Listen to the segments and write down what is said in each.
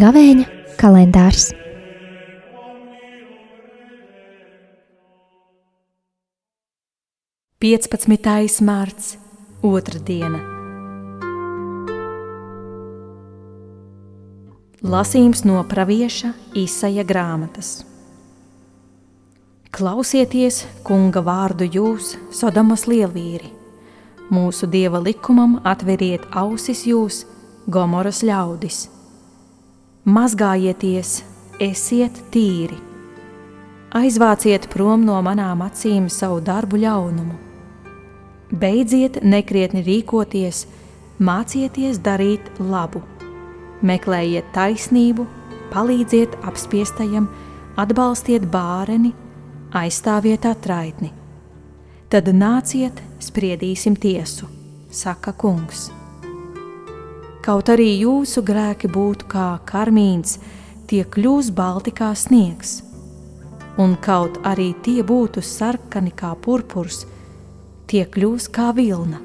Gavēņa kalendārs. Piecpadsmitais mārts, otra diena. Lasījums no pravieša Īsaja grāmatas. Klausieties, kunga vārdu jūs, Sodomas lielvīri! Mūsu dieva likumam atveriet ausis jūs, Gomoras ļaudis! Mazgājieties, esiet tīri! Aizvāciet prom no manām acīm savu darbu ļaunumu! Beidziet nekrietni rīkoties, mācieties darīt labu! meklējiet taisnību, palīdziet apspiestajam, atbalstiet bāreni, aizstāviet atraitni. Tad nāciet, spriedīsim tiesu, saka kungs. Kaut arī jūsu grēki būtu kā karmīns, tie kļūs balti kā sniegs, un kaut arī tie būtu sarkani kā purpurs, tie kļūs kā vilna.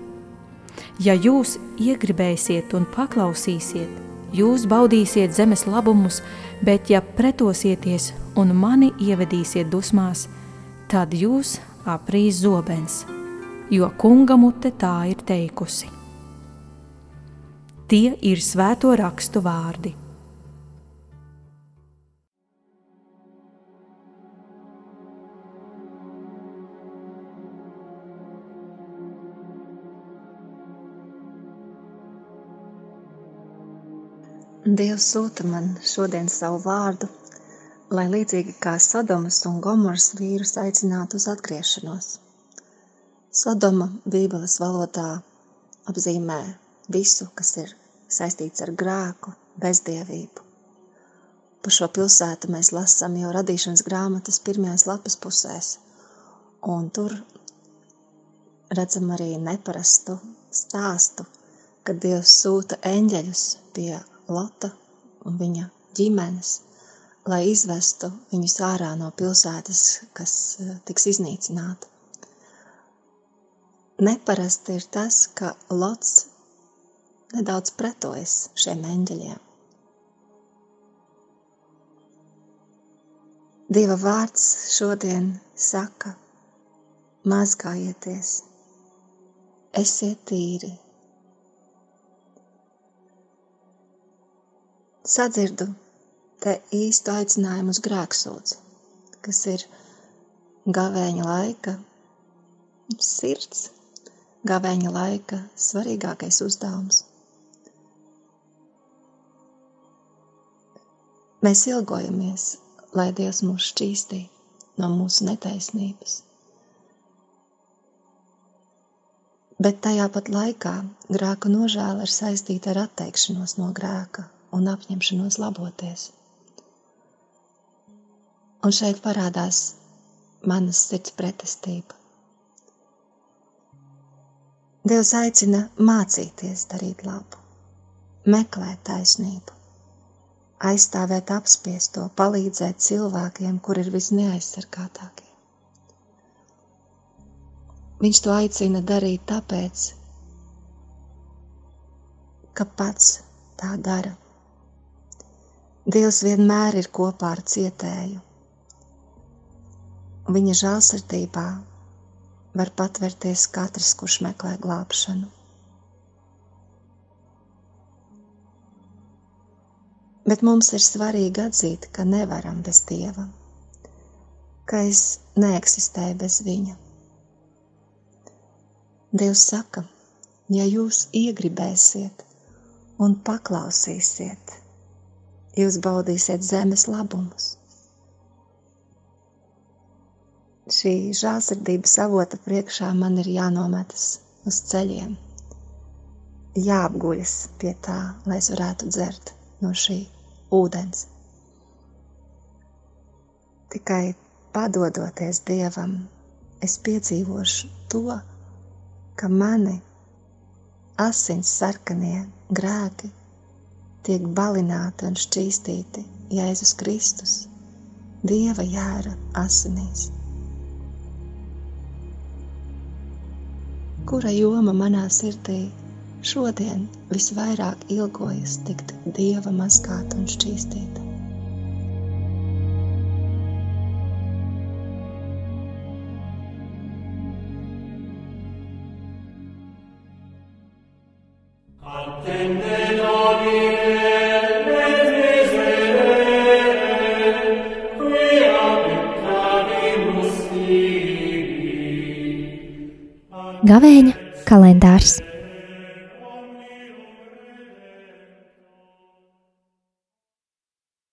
Ja jūs iegribēsiet un paklausīsiet, Jūs baudīsiet zemes labumus, bet ja pretosieties un mani ievedīsiet dusmās, tad jūs aprīs zobens, jo kunga mute tā ir teikusi. Tie ir svēto rakstu vārdi. Dievs sūta man šodien savu vārdu, lai līdzīgi kā Sodomas un Gomoras vīrus aicinātu uz atgriešanos. Sodoma Bībeles valodā apzīmē visu, kas ir saistīts ar grēku, bezdievību. Par šo pilsētu mēs lasām jau radīšanas grāmatas pirmajās lapas pusēs, un tur redzam arī neparastu stāstu, kad Dievs sūta eņģeļus pie Lota un viņa ģimenes, lai izvestu viņus ārā no pilsētas, kas eh, tiks iznīcināta. Neparasti ir tas, ka Lots nedaudz pretojas šiem eņģeļiem. Dieva vārds šodien saka: mazgājieties, esiet tīri, sadzirdu te īstu aicinājumu uz grēksūdzi, kas ir gavēņa laika sirds, gavēņa laika svarīgākais uzdevums. Mēs ilgojamies, lai Dievs mūs šķīstī no mūsu netaisnības. Bet tajā pat laikā grēka nožēla ir saistīta ar atteikšanos no grēka un apņemšanos laboties. Un šeit parādās manas sirds pretestība. Dievs aicina mācīties darīt labu, meklēt taisnību, aizstāvēt apspiesto, palīdzēt cilvēkiem, kur ir visneaizsargātākie. Viņš to aicina darīt tāpēc, ka pats tā dara. Dievs vienmēr ir kopā ar cietēju. Viņa žēlsirdībā var patvērties katrs, kurš meklē glābšanu. Bet mums ir svarīgi atzīt, ka nevaram bez Dieva, ka es neeksistēju bez Viņa. Dievs saka, ja jūs iegribēsiet un paklausīsiet, jūs baudīsiet zemes labumus. Šī žālsirdības avota priekšā man ir jānometas uz ceļiem, jāapguļas pie tā, lai es varētu dzert no šī ūdens. Tikai padodoties Dievam, es piedzīvošu to, ka mani asins sarkanie grēki tiek balināti un šķīstīti Jēzus Kristus, dieva jēra asinīs. Kura joma manā sirdī šodien visvairāk ilgojas tikt dieva mazgāta un šķīstīta? Gavēņa kalendārs